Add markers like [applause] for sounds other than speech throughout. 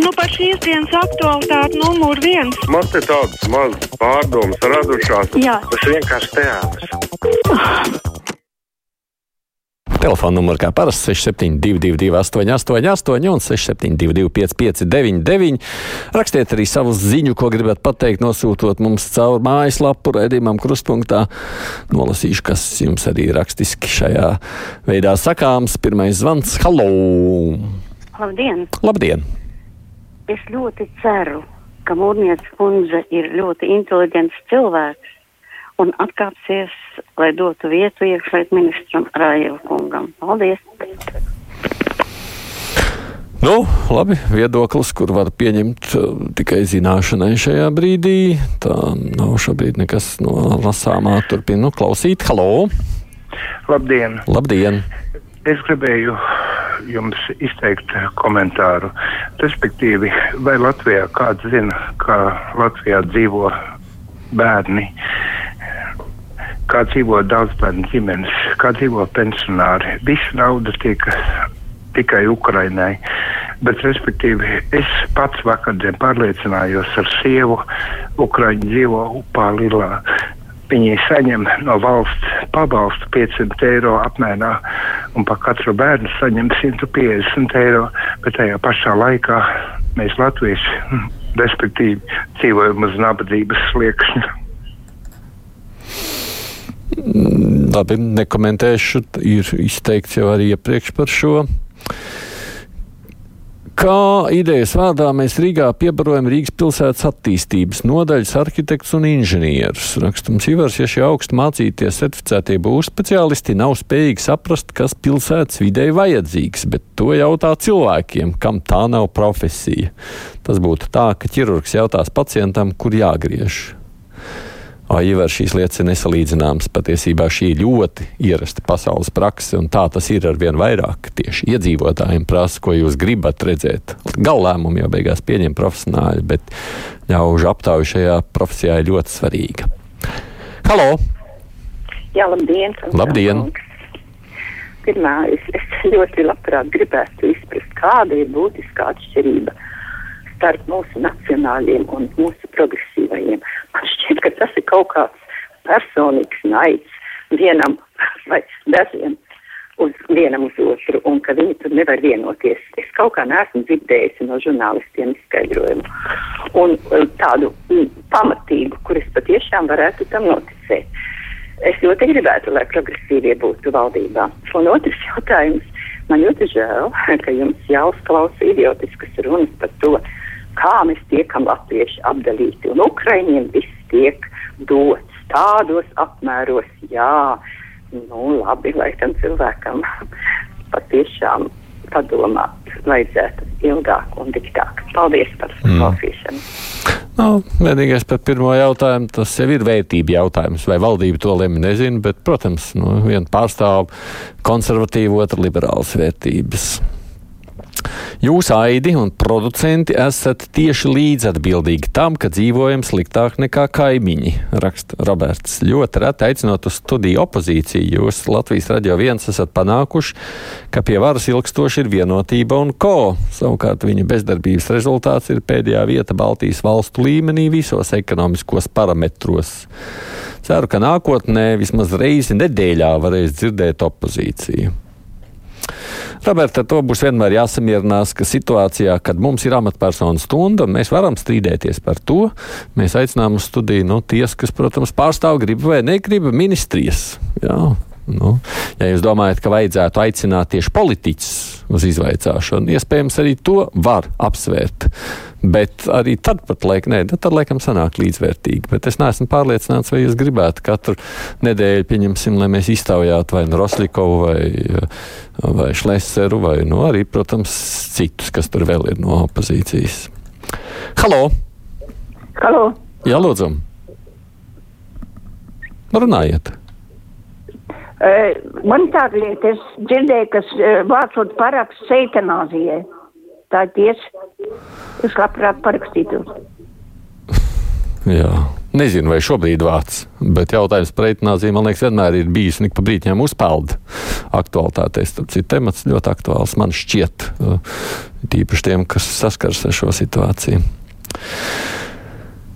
Nu, par šīs dienas aktualitāti numur viens. Man te tādas mazas pārdomas radušās. Jā. Tas vienkārši teātris. Telefona numurs kā parasti 6722, 888, un 672, 559, Rakstiet arī savu ziņu, ko gribat pateikt, nosūtot mums caur mājaslapu redzamam krustpunktā. Nolasīšu, kas jums arī rakstiski šajā veidā sakāms. Pirmais zvans - Halo! Labdien! Labdien! Es ļoti ceru, ka Mūrnieca kundze ir ļoti inteliģents cilvēks un atkāpsies, lai dotu vietu iekšlietu ministram Rājēvu kungam. Paldies! Nu, labi, viedoklis, kur var pieņemt uh, tikai zināšanai šajā brīdī. Tā nav šobrīd nekas no lasāmā. Turpinu nu, klausīt. Halo! Labdien! Labdien! Es gribēju jums izteikt komentāru. Respektīvi, vai Latvijā kāds zina, kā Latvijā dzīvo bērni, kā dzīvo daudzbērnu ģimenes, kā dzīvo pensionāri. Visa nauda tiek tikai Ukrainai. Bet, respektīvi, es pats vakardien pārliecinājos ar sievu, Ukraiņu dzīvo upā Lilā. Viņi saņem no valsts pabalstu 500 eiro apmērā, un par katru bērnu saņem 150 eiro, bet tajā pašā laikā mēs latvieši, respektīvi, dzīvojam uz nabadzības sliekšņa. Labi, nekomentēšu. Ir izteikts jau arī iepriekš par šo. Kā idejas vārdā mēs Rīgā piebarojam Rīgas pilsētas attīstības nodaļas arhitektus un inženierus. Rakstums Ivars, ja šie augstu mācīties certificētie būs speciālisti nav spējīgi saprast, kas pilsētas videi vajadzīgs, bet to jautā cilvēkiem, kam tā nav profesija. Tas būtu tā, ka ķirurgs jautās pacientam, kur jāgriež. Aivar šīs lietas ir nesalīdzināmas. Patiesībā šī ir ļoti ierasta pasaules prakse, un tā tas ir ar vien vairāk. Tieši iedzīvotājiem prasa, ko jūs gribat redzēt. Galvlēmumu jau beigās pieņem profesionāļi, bet ļaužu aptauja šajā profesijā ir ļoti svarīga. Halo! Jā, labdien! Labdien! Pirmā, es, es ļoti labprāt gribētu izprast, kāda ir būtiskā atšķirība starp mūsu nacionāļiem un mūsu progresīvajiem. Man šķiet, ka tas ir kaut kāds personīgs naids vienam vai dažiem uz vienam uz otru, un ka viņi tur nevar vienoties. Es kaut kā neesmu dzirdējusi no žurnālistiem izskaidrojumu. Un tādu m, pamatīgu, kur es patiešām varētu tam noticēt. Es ļoti gribētu, lai progresīvie būtu valdībā. Un otrs jautājums. Man ļoti žēl, [laughs] ka jums jāuzklausa idiotiskas runas par to, kā mēs tiekam latvieši apdalīti. Un Ukraiņiem viss tiek dots tādos apmēros, jā, nu labi, lai tam cilvēkam patiešām padomāt vajadzētu ilgāk un diktāk. Paldies par mm. klausīšanu. Nu, vienīgais par pirmo jautājumu, tas jau ir vērtība jautājums. Vai valdība to lemj, nezinu, bet, protams, nu, viena pārstāv konservatīvu, otra liberālas vērtības. Jūs, Aidi un producenti, esat tieši līdzatbildīgi tam, ka dzīvojam sliktāk nekā kaimiņi, raksta Roberts. Ļoti reti aicinot uz studiju opozīciju, jūs Latvijas radio viens esat panākuši, ka pie varas ilgstoši ir vienotība un ko. Savukārt viņa bezdarbības rezultāts ir pēdējā vieta Baltijas valstu līmenī visos ekonomiskos parametros. Ceru, ka nākotnē vismaz reizi nedēļā varēs dzirdēt opozīciju. Roberta, ar to būs vienmēr jāsamierinās, ka situācijā, kad mums ir amatpersonu stunda un mēs varam strīdēties par to, mēs aicinām uz studiju nu, ties, kas, protams, pārstāv gribu vai negribu ministrijas. Jā. Nu, ja jūs domājat, ka vajadzētu aicināt tieši politiķus uz izvaicāšanu, iespējams, arī to var apsvērt. Bet arī tad, pat laik, nē, tad laikam sanāk līdzvērtīgi. Bet es neesmu pārliecināts, vai jūs gribētu katru nedēļu, pieņemsim, lai mēs iztaujātu vai nu Roslikovu vai, vai Šleseru vai nu, arī, protams, citus, kas tur vēl ir no opozīcijas. Halo! Halo! Jā, lūdzu! Runājiet! Man tāda lieta, es dzirdēju, ka vācot parakstu eitanāzijai. Tā ir tiesa. Es labprāt parakstītu. Jā. nezinu, vai šobrīd vārds, bet jautājums par eitanāziju, man liekas, vienmēr ir bijis un ik pa brīķiem uzpeld aktualitātēs. Tad ir temats ļoti aktuāls, man šķiet, tīpaši tiem, kas saskars ar šo situāciju.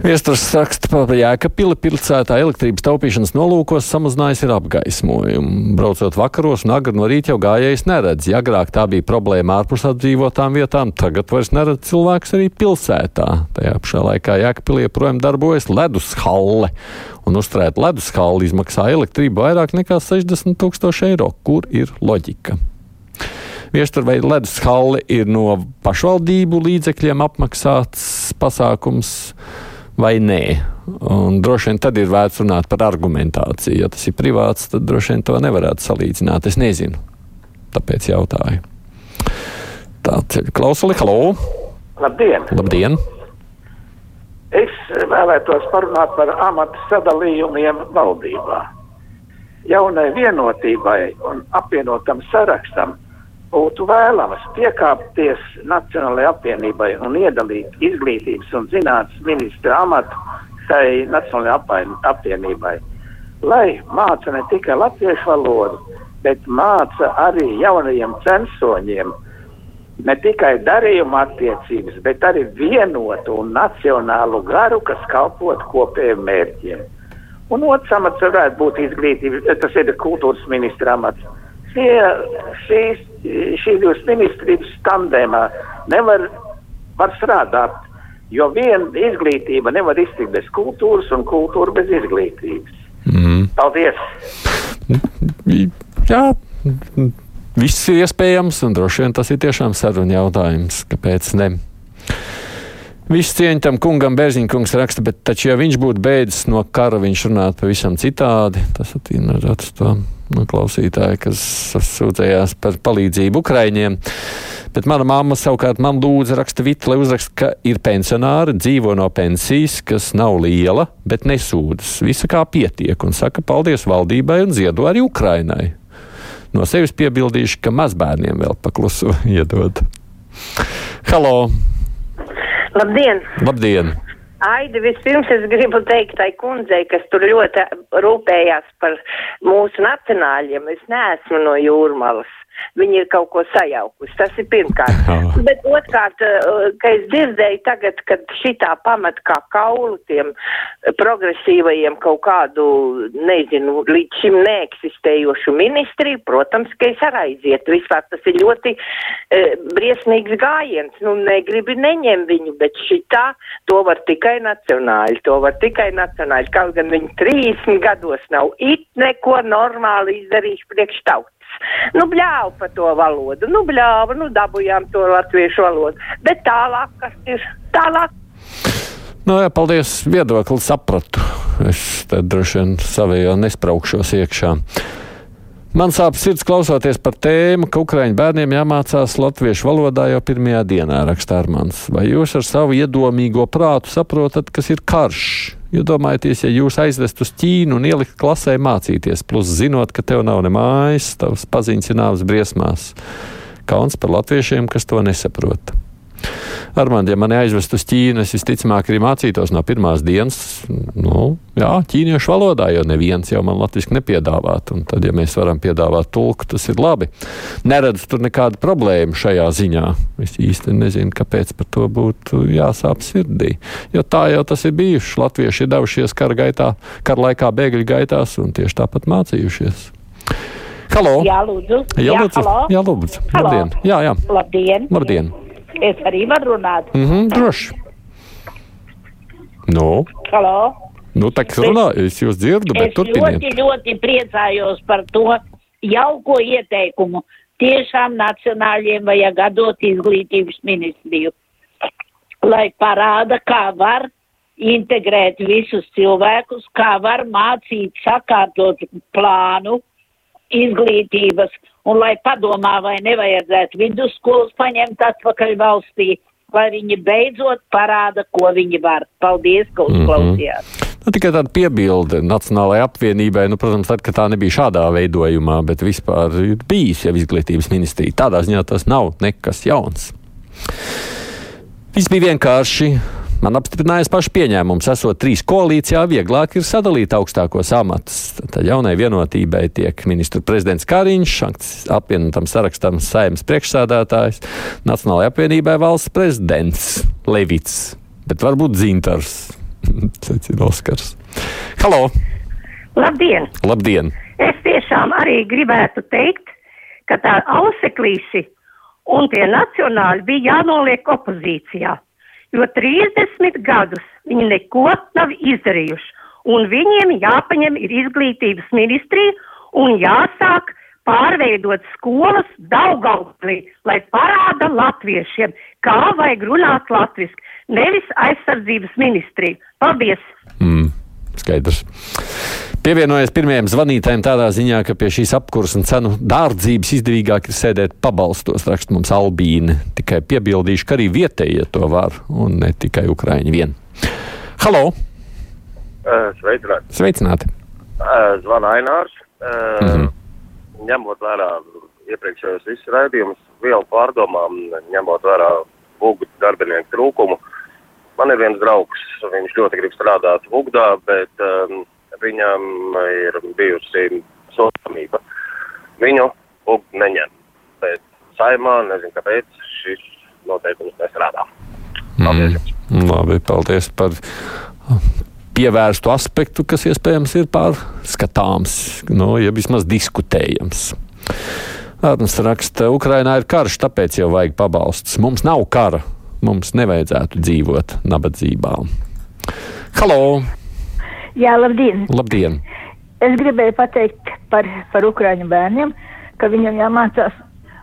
Viestures raksta par Jēkabili pilsētā elektrības taupīšanas nolūkos samazinājis ir apgaismojumu. Braucot vakaros un agri no rīta jau gājējs neredz. Ja agrāk tā bija problēma ārpus apdzīvotām vietām, tagad vairs neredz cilvēks arī pilsētā. Tajā pašā laikā Jēkabili joprojām darbojas ledus halle. Un uzturēt ledus halli izmaksā elektrību vairāk nekā 60 tūkstoši eiro. Kur ir loģika? Viestur vai ledus halle ir no pašvaldību līdzekļiem apmaksāts pasākums vai nē. Un droši vien tad ir vērts runāt par argumentāciju. Ja tas ir privāts, tad droši vien to nevarētu salīdzināt. Es nezinu. Tāpēc jautāju. Tā ceļa klausuli, halo! Labdien! Labdien! Es vēlētos parunāt par amatu sadalījumiem valdībā. Jaunai vienotībai un apvienotam sarakstam būtu vēlams piekāpties Nacionālajai apvienībai un iedalīt izglītības un zinātnes ministra amatu tai Nacionālajai apvienībai, lai māca ne tikai latviešu valodu, bet māca arī jaunajiem censoņiem ne tikai darījuma attiecības, bet arī vienotu un nacionālu garu, kas kalpot kopējiem mērķiem. Un otrs amats varētu būt izglītības, tas ir kultūras ministra amats. Šie, šīs šī divas ministrības tandēmā nevar var strādāt, jo viena izglītība nevar iztikt bez kultūras un kultūra bez izglītības. Mm. Paldies! Jā, viss ir iespējams, un droši vien tas ir tiešām saruna jautājums, kāpēc ne. Viss cieņa tam kungam, Bērziņkungs raksta, bet taču, ja viņš būtu beidzis no kara, viņš runātu pavisam citādi. Tas attīnās to no klausītāja, kas sūdzējās par palīdzību Ukraiņiem. Bet mana mamma savukārt man lūdza raksta Vita, lai uzraksta, ka ir pensionāri, dzīvo no pensijas, kas nav liela, bet nesūdzas. Visa kā pietiek un saka paldies valdībai un ziedo arī Ukrainai. No sevis piebildīšu, ka mazbērniem vēl paklusu [laughs] iedod. Halo! Labdien! Labdien! Aidi, vispirms es gribu teikt tai kundzei, kas tur ļoti rūpējās par mūsu nacionāļiem. Es neesmu no jūrmalas viņi ir kaut ko sajaukusi. Tas ir pirmkārt. Bet otrkārt, eh, ka es dzirdēju tagad, kad šitā pamat kā kaulu tiem progresīvajiem kaut kādu, nezinu, līdz šim neeksistējošu ministriju, protams, ka es arī aizietu. Vispār tas ir ļoti e, briesmīgs gājiens. Nu, negribi neņem viņu, bet šitā to var tikai nacionāļi, to var tikai nacionāļi. Kaut gan viņi 30 gados nav it neko normāli izdarījuši priekš tautas. Nu, bļāva par to valodu, nu, bļāva, nu, dabujām to latviešu valodu. Bet tālāk, kas ir tālāk? Nu, jā, paldies, viedokli sapratu. Es te droši vien savējā nespraukšos iekšā. Man sāp sirds klausoties par tēmu, ka Ukraiņu bērniem jāmācās latviešu valodā jau pirmajā dienā, raksta Armāns. Vai jūs ar savu iedomīgo prātu saprotat, kas ir karš? Iedomājieties, ja jūs aizvest uz Ķīnu un ielikt klasē mācīties, plus zinot, ka tev nav ne mājas, tavs paziņas ir nāves briesmās. Kauns par latviešiem, kas to nesaprot. Armand, ja mani aizvest uz Ķīnu, es visticamāk arī mācītos no pirmās dienas, nu, jā, ķīniešu valodā, jo neviens jau man latviski nepiedāvāt. Un tad, ja mēs varam piedāvāt tulku, tas ir labi. Neredzu tur nekādu problēmu šajā ziņā. Es īsti nezinu, kāpēc par to būtu jāsāp sirdī. Jo tā jau tas ir bijuši. Latvieši ir devušies kara gaitā, kara laikā bēgļu gaitās un tieši tāpat mācījušies. Halo! Jā, lūdzu. Jā, lūdzu. Jā, jā lūdzu. Halo. Labdien. Jā, jā. Labdien. Labdien. Es arī varu runāt. Mm droši. Nu, Halo. nu tā kā runā, es jūs dzirdu, bet Es turpiniet. ļoti, ļoti priecājos par to jauko ieteikumu. Tiešām nacionāļiem vajag atdot izglītības ministriju, lai parāda, kā var integrēt visus cilvēkus, kā var mācīt sakārtot plānu izglītības, un lai padomā, vai nevajadzētu vidusskolas paņemt atpakaļ valstī, lai viņi beidzot parāda, ko viņi var. Paldies, ka uzklausījāt! Nu, tikai tāda piebilde Nacionālajai apvienībai, nu, protams, tad, kad tā nebija šādā veidojumā, bet vispār ir bijis jau izglītības ministrija. Tādā ziņā tas nav nekas jauns. Viss bija vienkārši. Man apstiprinājās paši pieņēmums, esot trīs koalīcijā, vieglāk ir sadalīt augstākos amatus. Tad jaunai vienotībai tiek ministru prezidents Kariņš, apvienotam sarakstam saimnes priekšsādātājs, Nacionālajai apvienībai valsts prezidents Levits, bet varbūt Zintars, [laughs] secina Oskars. Halo! Labdien! Labdien! Es tiešām arī gribētu teikt, ka tā auseklīši un tie nacionāļi bija jānoliek opozīcijā, jo 30 gadus viņi neko nav izdarījuši, un viņiem jāpaņem ir izglītības ministrija un jāsāk pārveidot skolas Daugavpilī, lai parāda latviešiem, kā vajag runāt latviski, nevis aizsardzības ministriju. Paldies! Mm, skaidrs. Pievienojies pirmajam zvanītājiem tādā ziņā, ka pie šīs apkurses un cenu dārdzības izdevīgāk ir sēdēt pabalstos, raksta mums Albīne. Tikai piebildīšu, ka arī vietējie to var, un ne tikai Ukraiņi vien. Halo! Sveicināti! Sveicināti! Zvana Ainārs. Mm -hmm. Ņemot vērā iepriekšējos visus raidījumus, vielu pārdomām, ņemot vērā būgu darbinieku trūkumu, man ir viens draugs, viņš ļoti grib strādāt Vugdā, bet um, viņam ir bijusi sodāmība. Viņu UG neņem, bet saimā nezinu, kāpēc šis noteikums nestrādā. Paldies! Mm, labi, paldies par pievērstu aspektu, kas iespējams ir pārskatāms, no, ja vismaz diskutējams. Ārns raksta, Ukrainā ir karš, tāpēc jau vajag pabalsts. Mums nav kara, mums nevajadzētu dzīvot nabadzībā. Halo! Jā, labdien! Labdien! Es gribēju pateikt par, par ukraiņu bērniem, ka viņam jāmācās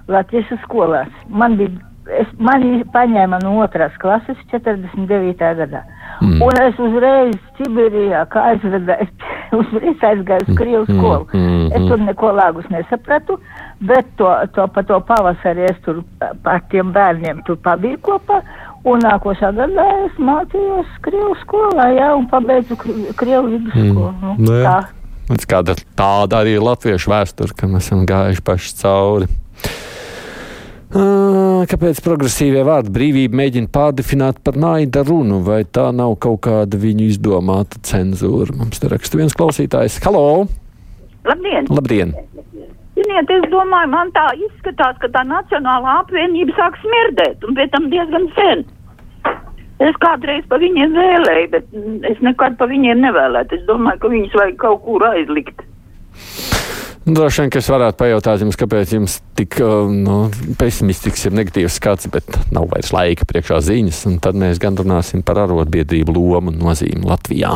latviešu skolās. Man bija, es, mani paņēma no otrās klases 49. gadā. Mm. Un es uzreiz Sibirijā, kā aizvedēju, [laughs] uzreiz aizgāju uz Krievu skolu. Mm, mm, es tur neko lāgus nesapratu, bet to, to pa to pavasarī es tur par tiem bērniem tur pabiju kopā. Un nākošā gadā es mācījos Krievu skolā, jā, un pabeidzu Krievu vidusskolu. Mm. Nu, nu, tā. Kāda tāda arī latviešu vēsture, ka mēs esam gājuši paši cauri. Kāpēc progresīvie vārdi brīvība mēģina pārdefinēt par naida runu, vai tā nav kaut kāda viņu izdomāta cenzūra? Mums te raksta viens klausītājs. Halo! Labdien! Labdien. Ziniet, es domāju, man tā izskatās, ka tā Nacionālā apvienība sāk smirdēt, un pēc tam diezgan sen. Es kādreiz pa viņiem vēlēju, bet es nekad pa viņiem nevēlētu. Es domāju, ka viņus vajag kaut kur aizlikt. Droši vien, ka es varētu pajautāt jums, kāpēc jums tik nu, pesimistisks ir negatīvs skats, bet nav vairs laika priekšā ziņas, un tad mēs gan runāsim par arotbiedrību lomu un nozīmi Latvijā.